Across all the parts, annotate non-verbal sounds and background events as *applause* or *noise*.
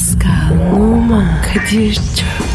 Pascal, Oman, Kadir çok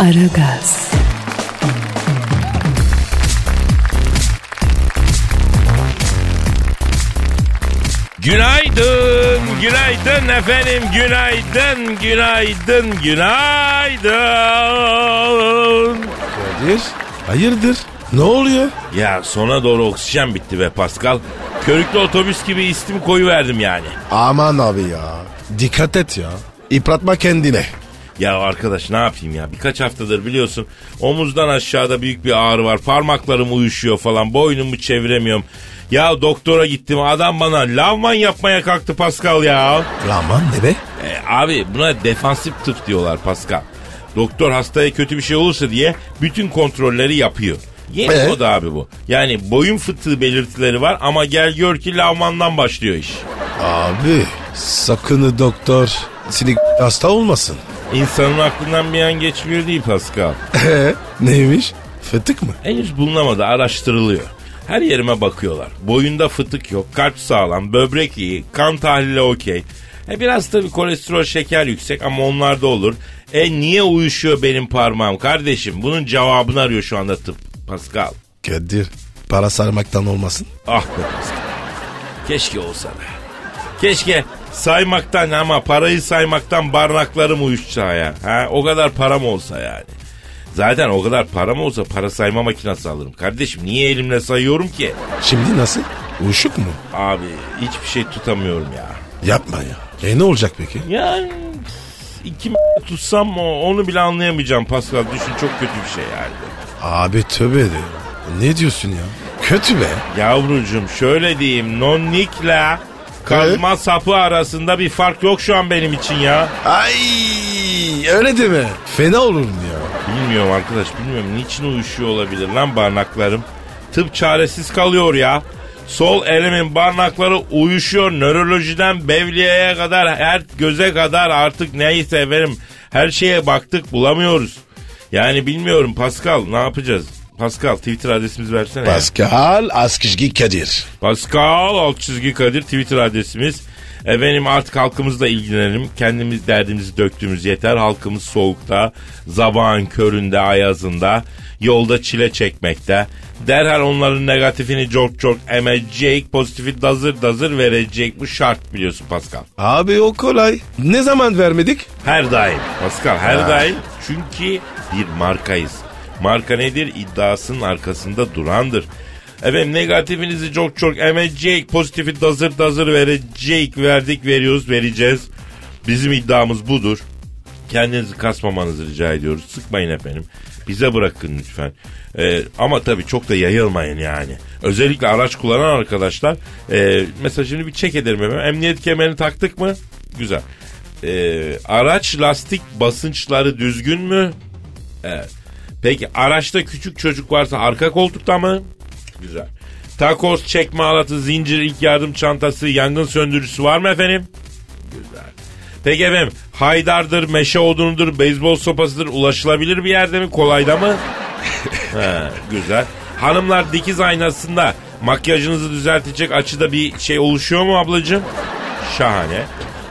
Aragaz, Günaydın, günaydın efendim, günaydın, günaydın, günaydın. Kadir. Hayırdır? Ne oluyor? Ya sona doğru oksijen bitti be Pascal. Körüklü otobüs gibi istim koyu verdim yani. Aman abi ya. Dikkat et ya. İpratma kendine. Ya arkadaş ne yapayım ya birkaç haftadır biliyorsun omuzdan aşağıda büyük bir ağrı var parmaklarım uyuşuyor falan boynumu çeviremiyorum. Ya doktora gittim adam bana lavman yapmaya kalktı Pascal ya. Aman ne be? E, abi buna defansif tıp diyorlar Pascal. Doktor hastaya kötü bir şey olursa diye bütün kontrolleri yapıyor. Yeni Ee? kod abi bu. Yani boyun fıtığı belirtileri var ama gel gör ki lavmandan başlıyor iş. Abi sakın doktor sinik hasta olmasın. İnsanın aklından bir an geçmiyor değil Pascal. Ee, neymiş? Fıtık mı? Henüz bulunamadı araştırılıyor. Her yerime bakıyorlar. Boyunda fıtık yok, kalp sağlam, böbrek iyi, kan tahlili okey. E biraz tabii kolesterol şeker yüksek ama onlar da olur. E niye uyuşuyor benim parmağım kardeşim? Bunun cevabını arıyor şu anda tıp. Pascal. Kadir para sarmaktan olmasın. Ah be Pascal. Keşke olsa be. Keşke saymaktan ama parayı saymaktan barnaklarım uyuşsa ya. Ha, o kadar param olsa yani. Zaten o kadar param olsa para sayma makinesi alırım. Kardeşim niye elimle sayıyorum ki? Şimdi nasıl? Uyuşuk mu? Abi hiçbir şey tutamıyorum ya. Yapma ya. E ne olacak peki? Yani iki m- tutsam o- onu bile anlayamayacağım Pascal. Düşün çok kötü bir şey yani. Abi tövbe de. Ne diyorsun ya? Kötü be. Yavrucuğum şöyle diyeyim nonnikle kazma sapı arasında bir fark yok şu an benim için ya. Ay öyle deme. Fena olurum ya. Bilmiyorum arkadaş bilmiyorum niçin uyuşuyor olabilir lan barnaklarım. Tıp çaresiz kalıyor ya. Sol elimin barnakları uyuşuyor. Nörolojiden bevliyeye kadar her göze kadar artık neyse efendim her şeye baktık bulamıyoruz. Yani bilmiyorum Pascal ne yapacağız? Pascal Twitter adresimizi versene. Pascal Askışgi Kadir. Pascal alt çizgi Kadir Twitter adresimiz. Efendim artık halkımızla ilgilenelim. Kendimiz derdimizi döktüğümüz yeter. Halkımız soğukta, zabağın köründe, ayazında, yolda çile çekmekte. Derhal onların negatifini çok çok emecek, pozitifi dazır dazır verecek. Bu şart biliyorsun Pascal. Abi o kolay. Ne zaman vermedik? Her daim. Pascal her daim. Çünkü bir markayız. Marka nedir? İddiasının arkasında durandır. Efendim negatifinizi çok çok emecek, pozitifi dazır dazır verecek, verdik, veriyoruz, vereceğiz. Bizim iddiamız budur. Kendinizi kasmamanızı rica ediyoruz. Sıkmayın efendim. Bize bırakın lütfen. Ee, ama tabii çok da yayılmayın yani. Özellikle araç kullanan arkadaşlar. E, şimdi bir çek ederim efendim. Emniyet kemerini taktık mı? Güzel. Ee, araç lastik basınçları düzgün mü? Evet. Peki araçta küçük çocuk varsa arka koltukta mı? Güzel. Takoz, çekme alatı, zincir, ilk yardım çantası, yangın söndürücüsü var mı efendim? Güzel. Peki efendim haydardır, meşe odunudur, beyzbol sopasıdır ulaşılabilir bir yerde mi? Kolayda mı? *laughs* He, güzel. Hanımlar dikiz aynasında makyajınızı düzeltecek açıda bir şey oluşuyor mu ablacığım? Şahane.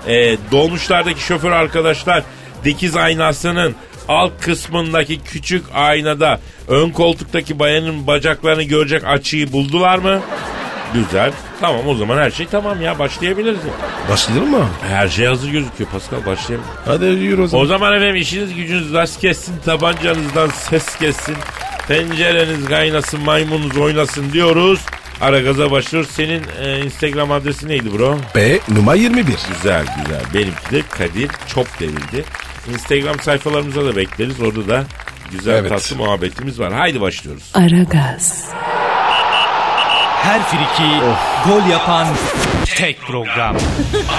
Ee, dolmuşlardaki şoför arkadaşlar dikiz aynasının alt kısmındaki küçük aynada ön koltuktaki bayanın bacaklarını görecek açıyı buldular mı? Güzel. Tamam o zaman her şey tamam ya başlayabiliriz. ya. Başlayalım mı? Her şey hazır gözüküyor Pascal başlayalım. Hadi yürü o zaman. O zaman efendim işiniz gücünüz rast kessin, tabancanızdan ses kessin, tencereniz kaynasın, maymununuz oynasın diyoruz. Ara gaza başlıyoruz. Senin e, Instagram adresi neydi bro? B numara 21. Güzel güzel. Benimki de Kadir çok devirdi. Instagram sayfalarımıza da bekleriz. Orada da güzel Evet. tatlı muhabbetimiz var. Haydi başlıyoruz. Aragaz, Her friki gol yapan tek program.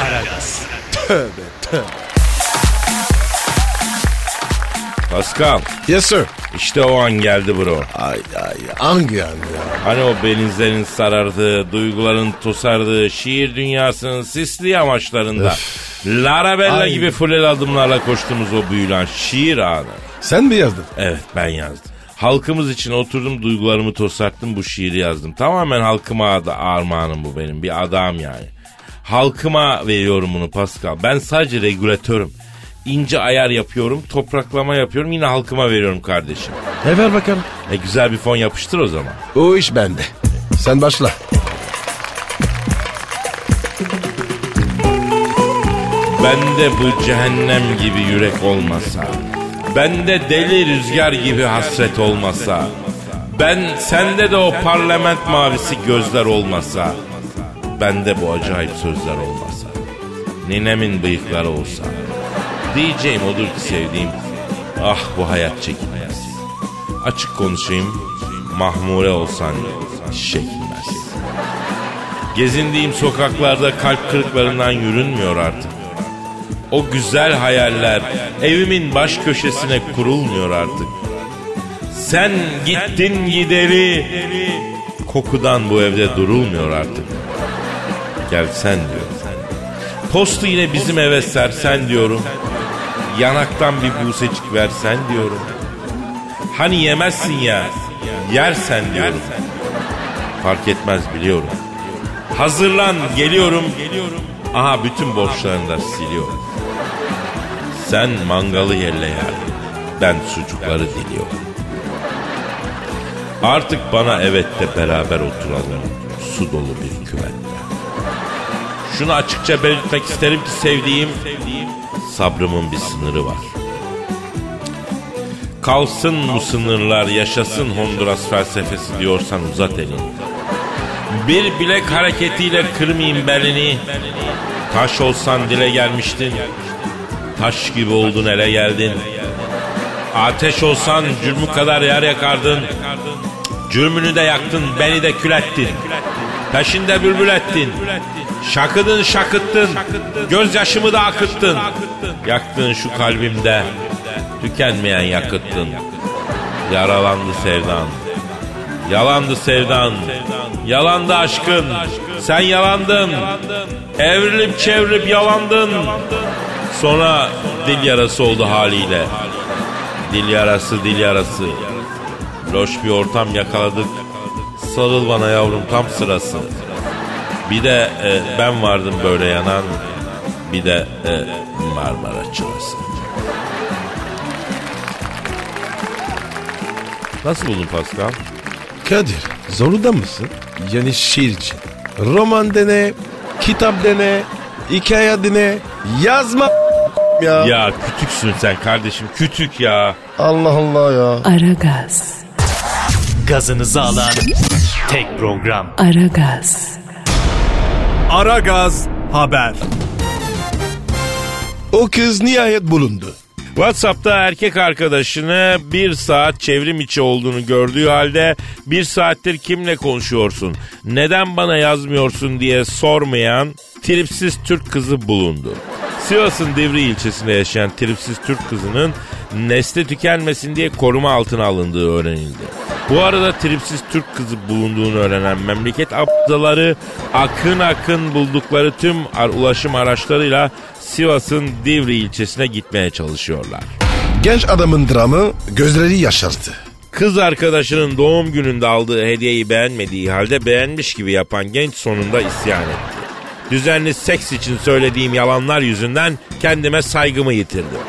Aragaz. Pascal Yes sir. işte o an geldi bro. Ay ay hangi an ya? Hani o benizlerin sarardığı, duyguların tosardığı, şiir dünyasının sisli yamaçlarında Larabella Ay. gibi full adımlarla koştuğumuz o büyülen şiir anı. Sen mi yazdın? Evet ben yazdım. Halkımız için oturdum duygularımı tosarttım bu şiiri yazdım. Tamamen halkıma da armağanım bu benim bir adam yani. Halkıma veriyorum bunu Pascal. Ben sadece regülatörüm. İnce ayar yapıyorum, topraklama yapıyorum yine halkıma veriyorum kardeşim. E ver bakalım. E güzel bir fon yapıştır o zaman. O iş bende. Sen başla. Bende bu cehennem gibi yürek olmasa, bende deli rüzgar gibi hasret olmasa, ben sende de o parlament mavisi gözler olmasa, bende bu acayip sözler olmasa, ninemin bıyıkları olsa, diyeceğim odur ki sevdiğim, ah bu hayat çekilmez. Açık konuşayım, mahmure olsan çekilmez. Gezindiğim sokaklarda kalp kırıklarından yürünmüyor artık. O güzel hayaller evimin baş köşesine kurulmuyor artık. Sen gittin gideri kokudan bu evde durulmuyor artık. Gelsen diyorum. Postu yine bizim eve sersen diyorum. Yanaktan bir busecik versen diyorum. Hani yemezsin ya yersen diyorum. Fark etmez biliyorum. Hazırlan geliyorum. Aha bütün borçlarını da siliyorum. Sen mangalı yerle yer. Ben sucukları diliyorum. Artık bana evet de beraber oturalım. Su dolu bir küvette. Şunu açıkça belirtmek isterim ki sevdiğim sabrımın bir sınırı var. Kalsın bu sınırlar yaşasın Honduras felsefesi diyorsan uzat elini. Bir bilek hareketiyle kırmayayım belini. Taş olsan dile gelmiştin. Taş gibi oldun ele geldin. Ateş olsan cürmü kadar yer yakardın. Cürmünü de yaktın, beni de kül ettin. Peşinde bülbül ettin. Şakıdın şakıttın. Gözyaşımı da akıttın. Yaktın şu kalbimde. Tükenmeyen yakıttın. Yaralandı sevdan. Yalandı sevdan. Yalandı aşkın. Sen yalandın. Evrilip çevrilip yalandın. Sonra dil yarası oldu haliyle. Dil yarası dil yarası. Loş bir ortam yakaladık. Sarıl bana yavrum tam sırası. Bir de e, ben vardım böyle yanan. Bir de e, Marmara çırası. Nasıl buldun Pascal? Kadir zorunda mısın? Yani şiir için. Roman dene, kitap dene, hikaye dene, yazma *laughs* ya. Ya kütüksün sen kardeşim kütük ya. Allah Allah ya. Aragaz, Gazınızı alan tek program. Aragaz, Aragaz Haber. O kız nihayet bulundu. WhatsApp'ta erkek arkadaşını bir saat çevrim içi olduğunu gördüğü halde bir saattir kimle konuşuyorsun, neden bana yazmıyorsun diye sormayan tripsiz Türk kızı bulundu. Sivas'ın Divri ilçesinde yaşayan tripsiz Türk kızının nesli tükenmesin diye koruma altına alındığı öğrenildi. Bu arada tripsiz Türk kızı bulunduğunu öğrenen memleket abdaları akın akın buldukları tüm ulaşım araçlarıyla Sivas'ın Divri ilçesine gitmeye çalışıyorlar. Genç adamın dramı gözleri yaşardı. Kız arkadaşının doğum gününde aldığı hediyeyi beğenmediği halde beğenmiş gibi yapan genç sonunda isyan etti. Düzenli seks için söylediğim yalanlar yüzünden kendime saygımı yitirdim.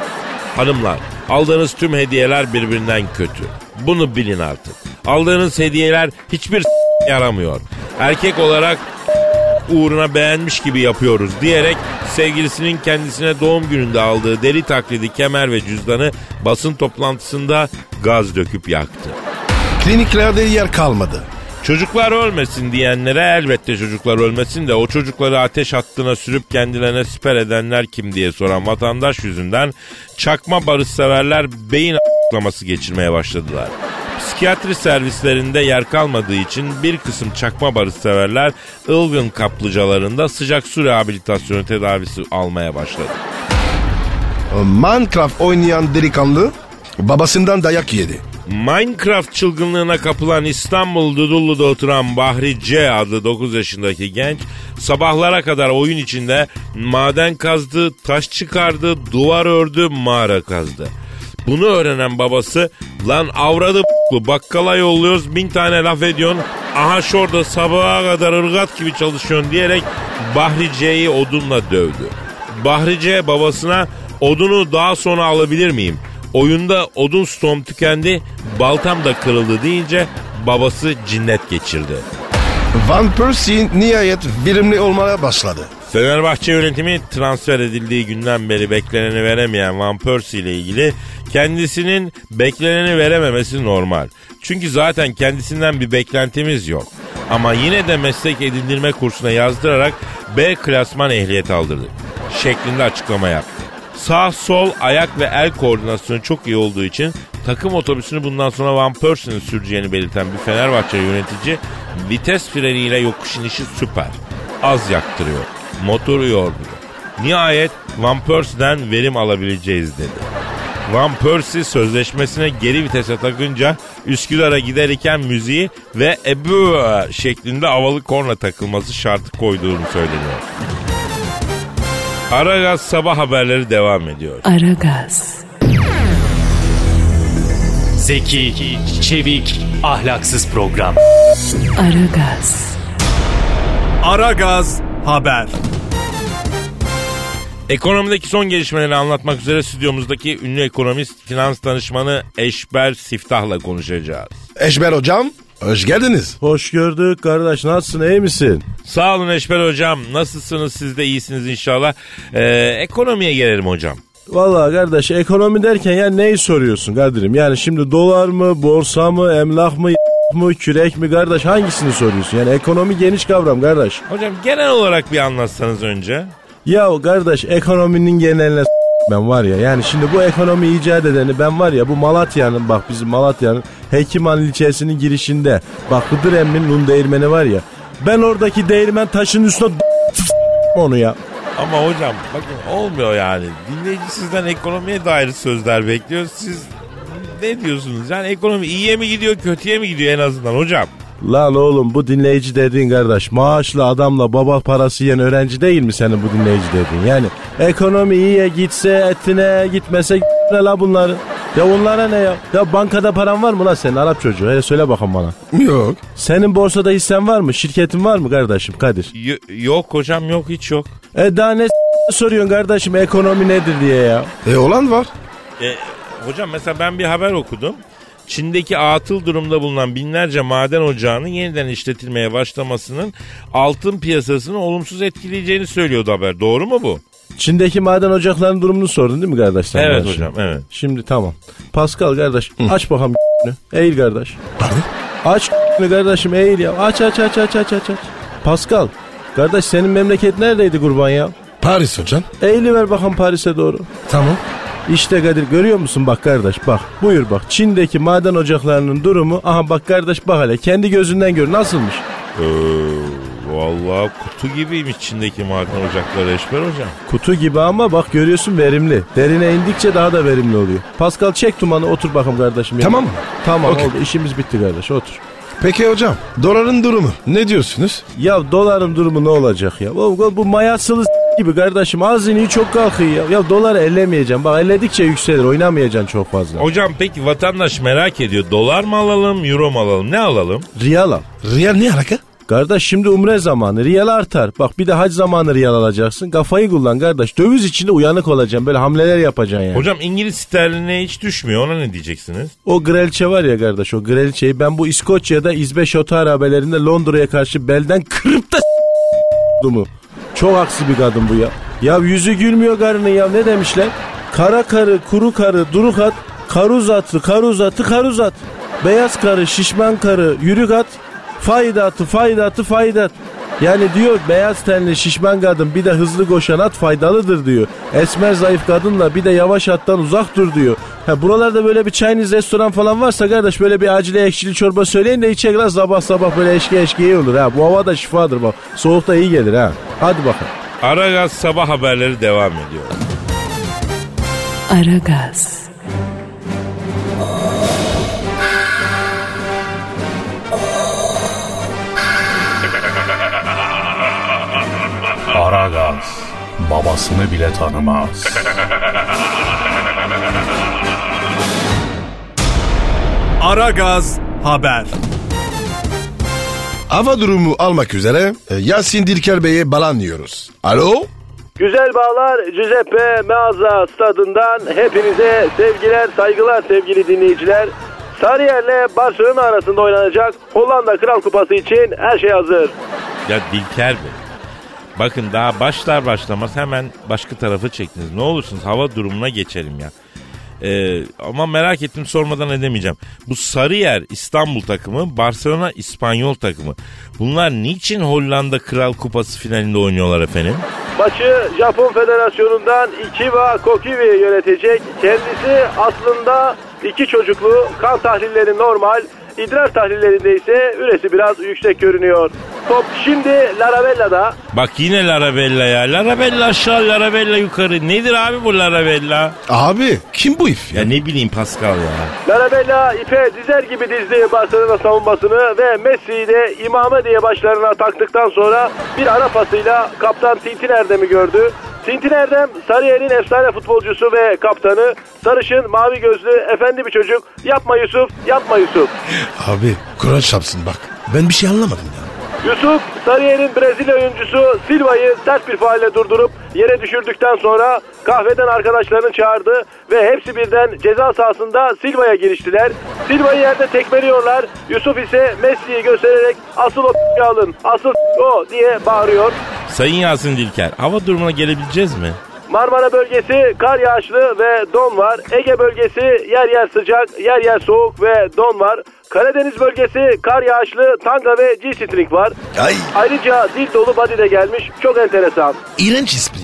Hanımlar, aldığınız tüm hediyeler birbirinden kötü. Bunu bilin artık. Aldığınız hediyeler hiçbir yaramıyor. Erkek olarak uğruna beğenmiş gibi yapıyoruz diyerek sevgilisinin kendisine doğum gününde aldığı deri taklidi kemer ve cüzdanı basın toplantısında gaz döküp yaktı. Kliniklerde yer kalmadı. Çocuklar ölmesin diyenlere elbette çocuklar ölmesin de o çocukları ateş hattına sürüp kendilerine siper edenler kim diye soran vatandaş yüzünden çakma barışseverler beyin a**laması geçirmeye başladılar. Psikiyatri servislerinde yer kalmadığı için bir kısım çakma barışseverler ılgın kaplıcalarında sıcak su rehabilitasyonu tedavisi almaya başladı. Minecraft oynayan delikanlı babasından dayak yedi. Minecraft çılgınlığına kapılan İstanbul Dudullu'da oturan Bahri C adlı 9 yaşındaki genç sabahlara kadar oyun içinde maden kazdı, taş çıkardı, duvar ördü, mağara kazdı. Bunu öğrenen babası lan avradı bu bakkala yolluyoruz bin tane laf ediyorsun. Aha şurada sabaha kadar ırgat gibi çalışıyorsun diyerek Bahri C'yi odunla dövdü. Bahri C babasına odunu daha sonra alabilir miyim? Oyunda odun stom tükendi, baltam da kırıldı deyince babası cinnet geçirdi. Van Persie nihayet verimli olmaya başladı. Fenerbahçe yönetimi transfer edildiği günden beri bekleneni veremeyen Van Persie ile ilgili kendisinin bekleneni verememesi normal. Çünkü zaten kendisinden bir beklentimiz yok. Ama yine de meslek edindirme kursuna yazdırarak B klasman ehliyet aldırdık. Şeklinde açıklama yaptı. Sağ, sol, ayak ve el koordinasyonu çok iyi olduğu için takım otobüsünü bundan sonra Van Persie'nin süreceğini belirten bir Fenerbahçe yönetici vites freniyle yokuş inişi süper. Az yaktırıyor. Motoru yormuyor. Nihayet Van Persie'den verim alabileceğiz dedi. Van Persie sözleşmesine geri vitese takınca Üsküdar'a giderken müziği ve ebu şeklinde havalı korna takılması şartı koyduğunu söyleniyor. Aragaz sabah haberleri devam ediyor. Aragaz, Zeki, çevik, ahlaksız program. Aragaz, Aragaz haber. Ekonomideki son gelişmeleri anlatmak üzere stüdyomuzdaki ünlü ekonomist, finans danışmanı Eşber Siftah'la konuşacağız. Eşber hocam hoş geldiniz. Hoş gördük kardeş. Nasılsın iyi misin? Sağ olun Eşber Hocam. Nasılsınız? Siz de iyisiniz inşallah. Ee, ekonomiye gelelim hocam. Vallahi kardeş ekonomi derken ya neyi soruyorsun Kadir'im? Yani şimdi dolar mı, borsa mı, emlak mı, mı, kürek mi kardeş hangisini soruyorsun? Yani ekonomi geniş kavram kardeş. Hocam genel olarak bir anlatsanız önce. Ya kardeş ekonominin geneline ben var ya yani şimdi bu ekonomi icat edeni ben var ya bu Malatya'nın bak bizim Malatya'nın Hekiman ilçesinin girişinde bak Hıdır Emmi'nin un değirmeni var ya ben oradaki değirmen taşının üstüne onu ya. Ama hocam bakın olmuyor yani. Dinleyici sizden ekonomiye dair sözler bekliyor. Siz ne diyorsunuz? Yani ekonomi iyiye mi gidiyor kötüye mi gidiyor en azından hocam? Lan oğlum bu dinleyici dediğin kardeş maaşlı adamla baba parası yiyen öğrenci değil mi senin bu dinleyici dediğin? Yani ekonomi iyiye gitse etine gitmese *laughs* ne la bunların? Ya onlara ne ya? Ya bankada paran var mı lan senin Arap çocuğu? Hele söyle bakalım bana. Yok. Senin borsada hissen var mı? Şirketin var mı kardeşim Kadir? Y- yok hocam yok hiç yok. E daha ne s- soruyorsun kardeşim ekonomi nedir diye ya? E olan var. E, hocam mesela ben bir haber okudum. Çin'deki atıl durumda bulunan binlerce maden ocağının yeniden işletilmeye başlamasının altın piyasasını olumsuz etkileyeceğini söylüyordu haber. Doğru mu bu? Çin'deki maden ocaklarının durumunu sordun değil mi kardeş? evet bana hocam evet. Şimdi tamam. Pascal kardeş aç bakalım *laughs* Eğil kardeş. Pardon? Aç *laughs* kardeşim eğil ya. Aç aç aç aç aç aç aç. Pascal. Kardeş senin memleket neredeydi kurban ya? Paris hocam. Eğili ver bakalım Paris'e doğru. Tamam. İşte Kadir görüyor musun bak kardeş bak. Buyur bak Çin'deki maden ocaklarının durumu. Aha bak kardeş bak hele kendi gözünden gör nasılmış. Ee, vallahi kutu gibiymiş Çin'deki maden ocakları Eşber hocam. Kutu gibi ama bak görüyorsun verimli. Derine indikçe daha da verimli oluyor. Pascal çek tumanı otur bakalım kardeşim. ya. Tamam mı? Tamam Okey. oldu işimiz bitti kardeş otur. Peki hocam doların durumu ne diyorsunuz? Ya doların durumu ne olacak ya? Bu, bu mayasılı s- gibi kardeşim iniyor çok kalkıyor ya. Ya doları ellemeyeceğim. Bak elledikçe yükselir oynamayacaksın çok fazla. Hocam peki vatandaş merak ediyor. Dolar mı alalım, euro mu alalım? Ne alalım? Riyal al. Riyal ne alaka? Kardeş şimdi umre zamanı riyal artar. Bak bir de hac zamanı riyal alacaksın. Kafayı kullan kardeş. Döviz içinde uyanık olacaksın. Böyle hamleler yapacaksın yani. Hocam İngiliz sterline hiç düşmüyor. Ona ne diyeceksiniz? O grelçe var ya kardeş o grelçeyi ben bu İskoçya'da İzbeş Oto haberlerinde Londra'ya karşı belden kırıp da mu? Çok aksi bir kadın bu ya. Ya yüzü gülmüyor karının ya ne demişler? Kara karı, kuru karı, duruk at, karuz atı, karuz atı, karuz at. Beyaz karı, şişman karı, yürük at, faydatı, faydatı, faydat. Yani diyor beyaz tenli şişman kadın bir de hızlı koşan at faydalıdır diyor. Esmer zayıf kadınla bir de yavaş attan uzak dur diyor. Ha buralarda böyle bir Chinese restoran falan varsa kardeş böyle bir acile ekşili çorba söyleyin de içecek lan sabah sabah böyle eşki eşki iyi olur ha. Bu hava da şifadır bak. Soğukta iyi gelir ha. Hadi bakalım. Aragaz sabah haberleri devam ediyor. Aragaz, Aragaz babasını bile tanımaz. Aragaz Haber. Hava durumu almak üzere e, Yasin Dilker Bey'e bağlanıyoruz. Alo? Güzel bağlar Giuseppe Meazza stadından hepinize sevgiler saygılar sevgili dinleyiciler. Sarıyer'le Barcelona arasında oynanacak Hollanda Kral Kupası için her şey hazır. Ya Dilker Bey. Bakın daha başlar başlamaz hemen başka tarafı çektiniz. Ne olursunuz hava durumuna geçelim ya. Ee, ama merak ettim sormadan edemeyeceğim. Bu Sarıyer İstanbul takımı, Barcelona İspanyol takımı. Bunlar niçin Hollanda Kral Kupası finalinde oynuyorlar efendim? Maçı Japon Federasyonu'ndan Ichiba Kokivi yönetecek. Kendisi aslında iki çocuklu kan tahlilleri normal. İdrar tahlillerinde ise üresi biraz yüksek görünüyor. Top şimdi Larabella'da. Bak yine Larabella ya. Larabella aşağı, Larabella yukarı. Nedir abi bu Larabella? Abi kim bu if? Ya ne bileyim Pascal ya. Larabella ipe dizer gibi dizdi Barcelona savunmasını ve Messi'yi de imame diye başlarına taktıktan sonra bir ara pasıyla kaptan Tintin Erdem'i gördü. Tintin Erdem Sarıyer'in efsane futbolcusu ve kaptanı. Sarışın mavi gözlü efendi bir çocuk. Yapma Yusuf, yapma Yusuf. Abi Kur'an çarpsın bak. Ben bir şey anlamadım ya. Yusuf Sarıyer'in Brezilya oyuncusu Silva'yı sert bir faalle durdurup yere düşürdükten sonra kahveden arkadaşlarını çağırdı ve hepsi birden ceza sahasında Silva'ya giriştiler. Silva'yı yerde tekmeliyorlar. Yusuf ise Messi'yi göstererek asıl o alın, asıl o diye bağırıyor. Sayın Yasin Dilker hava durumuna gelebileceğiz mi? Marmara bölgesi kar yağışlı ve don var. Ege bölgesi yer yer sıcak, yer yer soğuk ve don var. Karadeniz bölgesi kar yağışlı, tanga ve G-string var. Ay Ayrıca dil dolu body de gelmiş. Çok enteresan. iğrenç espri.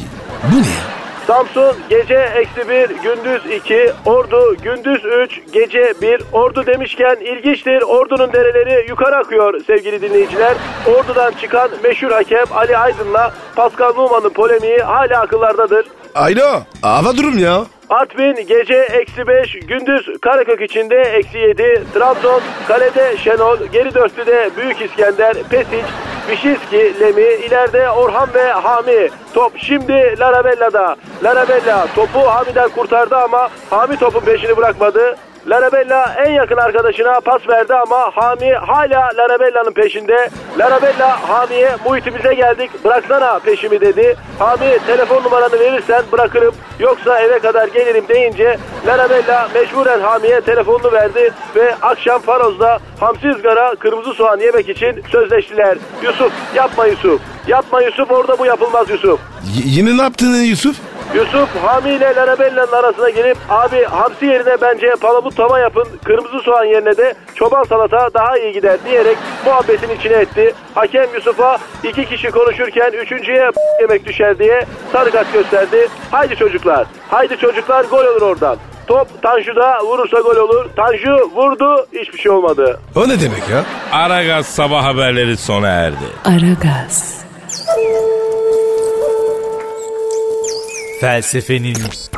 Bu ne ya? Samsun gece eksi bir, gündüz iki, Ordu gündüz üç, gece bir. Ordu demişken ilginçtir. Ordu'nun dereleri yukarı akıyor sevgili dinleyiciler. Ordu'dan çıkan meşhur hakem Ali Aydın'la Pascal Numan'ın polemiği hala akıllardadır. Alo. Hava durum ya. Artvin gece eksi 5, gündüz Karakök içinde eksi 7, Trabzon kalede Şenol, geri dörtlüde Büyük İskender, Pesic, Vişinski, Lemi, ileride Orhan ve Hami. Top şimdi Larabella'da. Larabella topu Hami'den kurtardı ama Hami topun peşini bırakmadı. Larabella en yakın arkadaşına pas verdi ama Hami hala Larabella'nın peşinde. Larabella Hami'ye muhitimize geldik bıraksana peşimi dedi. Hami telefon numaranı verirsen bırakırım yoksa eve kadar gelirim deyince Larabella mecburen Hami'ye telefonunu verdi ve akşam Faroz'da hamsi ızgara kırmızı soğan yemek için sözleştiler. Yusuf yapma Yusuf. Yapma Yusuf orada bu yapılmaz Yusuf. Y- yine ne yaptın Yusuf? Yusuf Hami ile Larabella'nın arasına gelip abi hamsi yerine bence palamut tava yapın kırmızı soğan yerine de çoban salata daha iyi gider diyerek muhabbetin içine etti. Hakem Yusuf'a iki kişi konuşurken üçüncüye yemek düşer diye sarı kart gösterdi. Haydi çocuklar haydi çocuklar gol olur oradan. Top Tanju'da vurursa gol olur. Tanju vurdu hiçbir şey olmadı. O ne demek ya? Aragaz sabah haberleri sona erdi. Aragaz, Felsefenin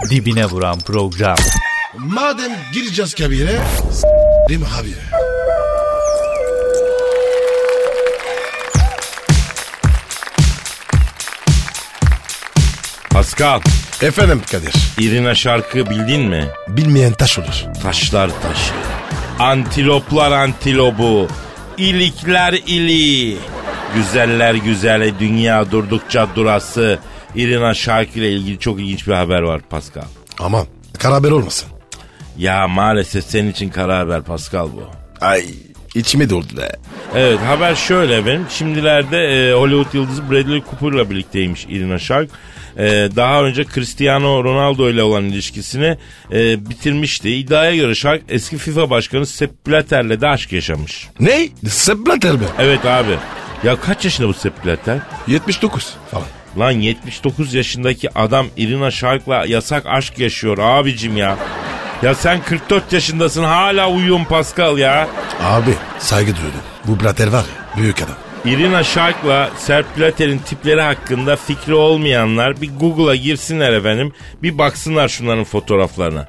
dibine vuran program. Madem gireceğiz kabire s**rim abi. Pascal, Efendim Kadir. İrina şarkı bildin mi? Bilmeyen taş olur. Taşlar taşı. Antiloplar antilobu. ilikler ili. Güzeller güzeli dünya durdukça durası. İrina şarkı ile ilgili çok ilginç bir haber var Pascal. Aman kara haber olmasın. Ya maalesef senin için kara haber Pascal bu. Ay içime doldu be. Evet haber şöyle benim. Şimdilerde e, Hollywood yıldızı Bradley Cooper'la birlikteymiş Irina Shayk. E, daha önce Cristiano Ronaldo ile olan ilişkisini e, bitirmişti. İddiaya göre Shayk eski FIFA başkanı Sepp Blatter'le de aşk yaşamış. Ne? Sepp Blatter mi? Evet abi. Ya kaç yaşında bu Sepp Blatter? 79 falan. Lan 79 yaşındaki adam Irina Shayk'la yasak aşk yaşıyor abicim ya. Ya sen 44 yaşındasın hala uyuyorsun Pascal ya. Abi saygı duyuyorum. Bu Blatter var ya büyük adam. Irina Shayk'la Sepp Blatter'in tipleri hakkında fikri olmayanlar bir Google'a girsinler efendim. Bir baksınlar şunların fotoğraflarına.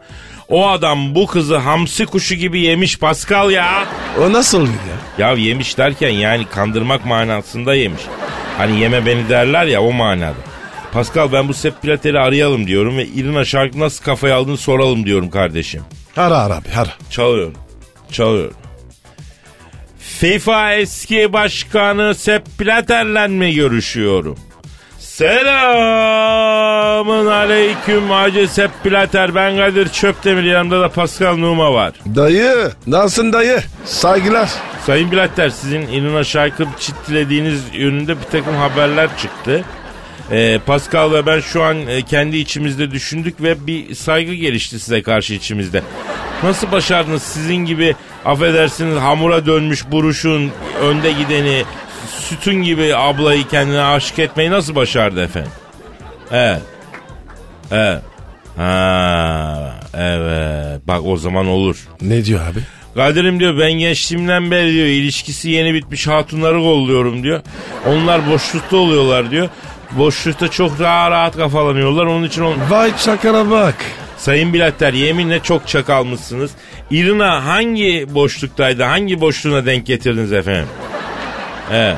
O adam bu kızı hamsi kuşu gibi yemiş Pascal ya. O nasıl oluyor ya? Ya yemiş derken yani kandırmak manasında yemiş. Hani yeme beni derler ya o manada. Pascal ben bu Sepp Blatter'i arayalım diyorum ve Irina Şark nasıl kafaya aldığını soralım diyorum kardeşim. Ara ara abi ara. Çalıyorum. Çalıyorum. FIFA eski başkanı Sepp Blatter'le mi görüşüyorum? Selamın aleyküm Hacı Sepp Blatter. Ben Kadir Çöptemir yanımda da Pascal Numa var. Dayı nasılsın dayı? Saygılar. Sayın Blatter sizin Irina Şarkı çitlediğiniz yönünde bir takım haberler çıktı. Ee, Pascal ve ben şu an e, kendi içimizde düşündük ve bir saygı gelişti size karşı içimizde. Nasıl başardınız sizin gibi affedersiniz hamura dönmüş buruşun önde gideni sütun gibi ablayı kendine aşık etmeyi nasıl başardı efendim? Evet. Evet. Ha, evet. Bak o zaman olur. Ne diyor abi? Kadir'im diyor ben gençliğimden beri diyor ilişkisi yeni bitmiş hatunları kolluyorum diyor. Onlar boşlukta oluyorlar diyor. Boşlukta çok daha rahat kafalanıyorlar. Onun için on... Vay çakara bak. Sayın Bilatter yeminle çok çakalmışsınız. İrina hangi boşluktaydı? Hangi boşluğuna denk getirdiniz efendim? Evet.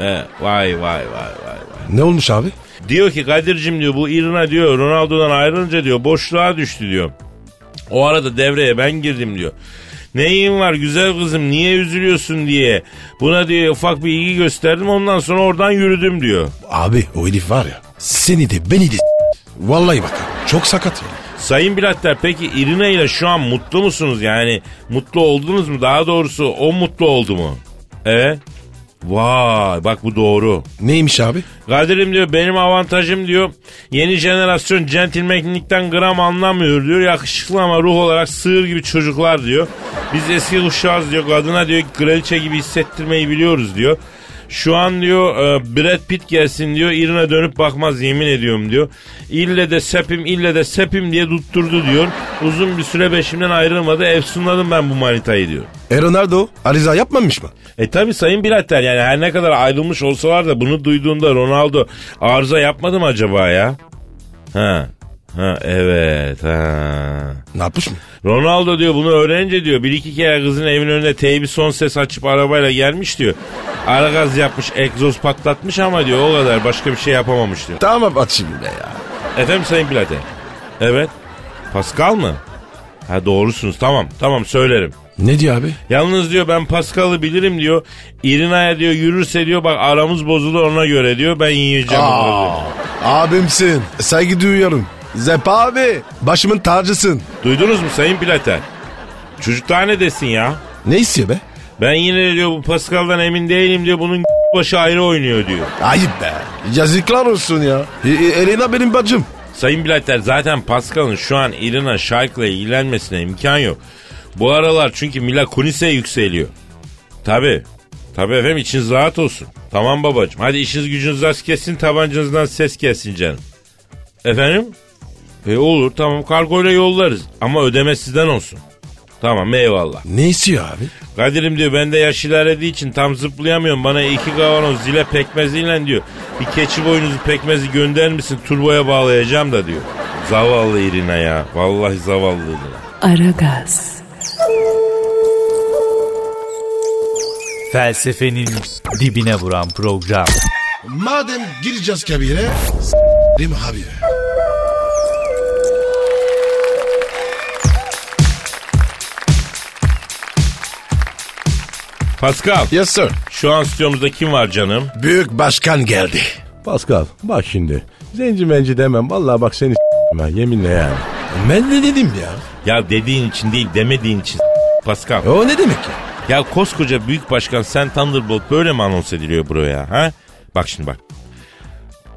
Evet. Vay vay vay vay vay. Ne olmuş abi? Diyor ki Kadir'cim diyor bu Irina diyor Ronaldo'dan ayrılınca diyor boşluğa düştü diyor. O arada devreye ben girdim diyor. Neyin var güzel kızım niye üzülüyorsun diye. Buna diyor ufak bir ilgi gösterdim ondan sonra oradan yürüdüm diyor. Abi o herif var ya seni de beni de Vallahi bak çok sakat ya. Sayın Bilatter peki Irina ile şu an mutlu musunuz? Yani mutlu oldunuz mu? Daha doğrusu o mutlu oldu mu? Evet. Vay bak bu doğru. Neymiş abi? Kadir'im diyor benim avantajım diyor. Yeni jenerasyon centilmenlikten gram anlamıyor diyor. Yakışıklı ama ruh olarak sığır gibi çocuklar diyor. Biz eski kuşağız diyor. Kadına diyor kraliçe gibi hissettirmeyi biliyoruz diyor. Şu an diyor e, Brad Pitt gelsin diyor. Irina dönüp bakmaz yemin ediyorum diyor. İlle de sepim ille de sepim diye tutturdu diyor. Uzun bir süre beşimden ayrılmadı. Efsunladım ben bu manitayı diyor. E Ronaldo Ariza yapmamış mı? E tabi sayın Bilatter yani her ne kadar ayrılmış olsalar da bunu duyduğunda Ronaldo arıza yapmadı mı acaba ya? Ha. Ha evet ha. Ne yapmış mı? Ronaldo diyor bunu öğrenince diyor bir iki kere kızın evin önüne teybi son ses açıp arabayla gelmiş diyor. Ara gaz yapmış egzoz patlatmış ama diyor o kadar başka bir şey yapamamış diyor. Tamam at şimdi be ya. Efendim sayın Bilatter. Evet. Pascal mı? Ha doğrusunuz tamam tamam söylerim. Ne diyor abi? Yalnız diyor ben Pascal'ı bilirim diyor. Irina'ya diyor yürürse diyor bak aramız bozulur ona göre diyor. Ben yiyeceğim. onu diyor. Abimsin. Saygı duyuyorum. Zep abi. Başımın tacısın. Duydunuz mu Sayın Plater? Çocuk daha ne desin ya? Ne istiyor be? Ben yine diyor bu Pascal'dan emin değilim diyor. Bunun *laughs* başı ayrı oynuyor diyor. Ayıp be. Yazıklar olsun ya. E, e, Elena benim bacım. Sayın Blatter zaten Pascal'ın şu an Irina Shayk'la ilgilenmesine imkan yok. Bu aralar çünkü Mila Kunis'e yükseliyor. Tabi. Tabi efendim içiniz rahat olsun. Tamam babacığım. Hadi işiniz gücünüz az kessin tabancanızdan ses kessin canım. Efendim? E olur tamam kargoyla yollarız. Ama ödeme sizden olsun. Tamam eyvallah. Ne istiyor abi? Kadir'im diyor ben de yaş ilerlediği için tam zıplayamıyorum. Bana iki kavanoz zile pekmeziyle diyor. Bir keçi boynuzu pekmezi gönder misin turboya bağlayacağım da diyor. Zavallı Irina ya. Vallahi zavallı Irina. Aragaz, Felsefenin dibine vuran program. Madem gireceğiz kabire s**rim abi. Pascal Yes sir. şu an stüdyomuzda kim var canım? Büyük başkan geldi. Pascal bak şimdi. Zenci menci demem. Vallahi bak seni ha yeminle yani. Ben ne dedim ya? Ya dediğin için değil demediğin için Pascal. O ne demek ya? Ya koskoca büyük başkan sen Thunderbolt böyle mi anons ediliyor buraya ha? Bak şimdi bak.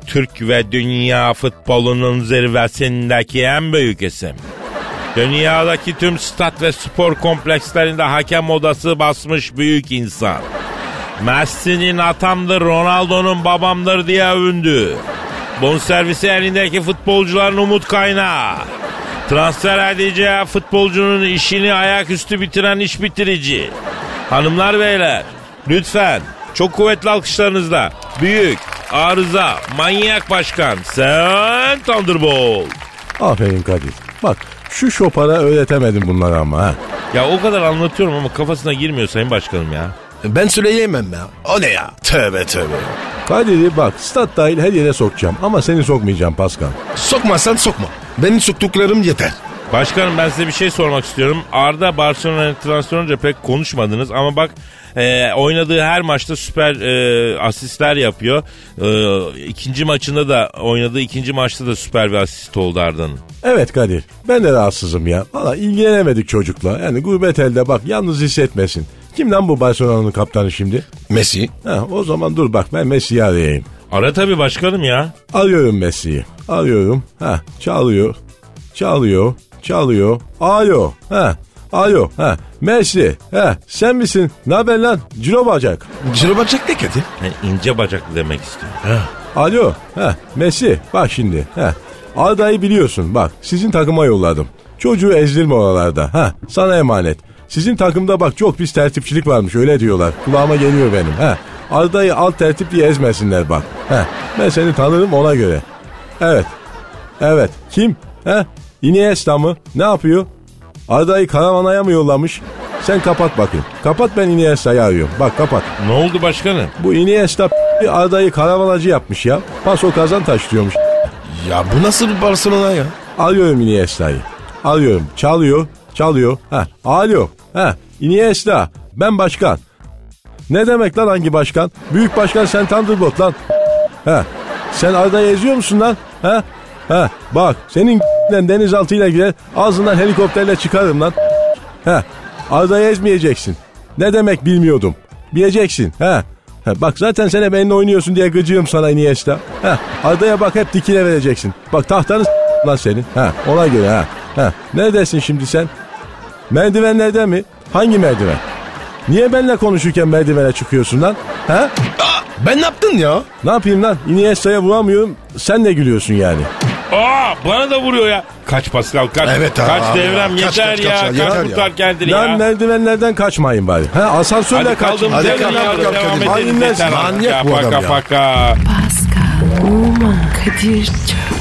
Türk ve dünya futbolunun zirvesindeki en büyük isim. Dünyadaki tüm stat ve spor komplekslerinde hakem odası basmış büyük insan. Messi'nin atamdır, Ronaldo'nun babamdır diye övündü. Bonservisi elindeki futbolcuların umut kaynağı. Transfer edeceği futbolcunun işini ayaküstü bitiren iş bitirici. Hanımlar beyler lütfen çok kuvvetli alkışlarınızla büyük, arıza, manyak başkan sen Thunderbolt. Aferin Kadir. Bak şu şopara öğretemedim bunları ama ha. Ya o kadar anlatıyorum ama kafasına girmiyor sayın başkanım ya. Ben söyleyemem ya. O ne ya? Tövbe tövbe. Kadir'i bak stat dahil her yere sokacağım ama seni sokmayacağım Pascal. Sokmazsan sokma. Benim soktuklarım yeter. Başkanım ben size bir şey sormak istiyorum. Arda Barcelona'ya transfer olunca pek konuşmadınız ama bak e, oynadığı her maçta süper e, asistler yapıyor. E, ikinci maçında da oynadığı ikinci maçta da süper bir asist oldu Arda'nın. Evet Kadir ben de rahatsızım ya. Valla ilgilenemedik çocukla. Yani gurbet elde bak yalnız hissetmesin. Kim lan bu Barcelona'nın kaptanı şimdi? Messi. Ha, o zaman dur bak ben Messi'yi arayayım. Ara tabii başkanım ya. Arıyorum Messi'yi. Arıyorum. Ha çalıyor. Çalıyor. Çalıyor. Alo. Ha. Alo. Ha. Messi. Ha. Sen misin? Ne haber lan? Ciro bacak. Ciro bacak ne Kadir? Yani ince bacaklı demek istiyorum. Alo. Ha. Messi. Bak şimdi. Ha. Arda'yı biliyorsun. Bak sizin takıma yolladım. Çocuğu ezdirme oralarda. Ha. Sana emanet. Sizin takımda bak çok pis tertipçilik varmış öyle diyorlar. Kulağıma geliyor benim. Ha. Arda'yı alt tertip diye ezmesinler bak. Ha. Ben seni tanırım ona göre. Evet. Evet. Kim? He? Iniesta mı? Ne yapıyor? Arda'yı karavanaya mı yollamış? Sen kapat bakayım. Kapat ben Iniesta'yı arıyorum. Bak kapat. Ne oldu başkanım? Bu Iniesta p- Arda'yı karavanacı yapmış ya. Paso kazan taşlıyormuş. Ya bu nasıl bir Barcelona ya? Arıyorum Iniesta'yı. Arıyorum. Çalıyor. Çalıyor. Ha. Alo. Ha. Iniesta. Ben başkan. Ne demek lan hangi başkan? Büyük başkan sen Thunderbolt lan. Ha. Sen Arda'yı eziyor musun lan? Ha? Ha. Bak senin *laughs* denizaltıyla gider ağzından helikopterle çıkarım lan. Ha. Arda'yı ezmeyeceksin. Ne demek bilmiyordum. Bileceksin. Ha. Ha, bak zaten sen hep benimle oynuyorsun diye gıcığım sana Iniesta. Ha, Arda'ya bak hep dikine vereceksin. Bak tahtanı lan senin. Ha, ona göre ha. Ha, neredesin şimdi sen? Merdivenlerde mi? Hangi merdiven? Niye benimle konuşurken merdivene çıkıyorsun lan? Ha? Aa, ben ne yaptın ya? Ne yapayım lan? Iniesta'ya vuramıyorum. Sen de gülüyorsun yani. Aa bana da vuruyor ya. Kaç Pascal kaç. Evet abi, kaç abi devrem ya. Kaç, yeter kaç, ya. kaç Kaç, ya, yeter kurtar ya. kendini Lan ya. merdivenlerden kaçmayın bari. Ha, asansörle Hadi kaçın. Hadi kalk, kalk, Devam hadi. edelim. Manyak, bu adam ya. Pascal, Oman, Kadir çok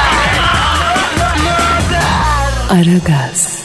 Aragaz.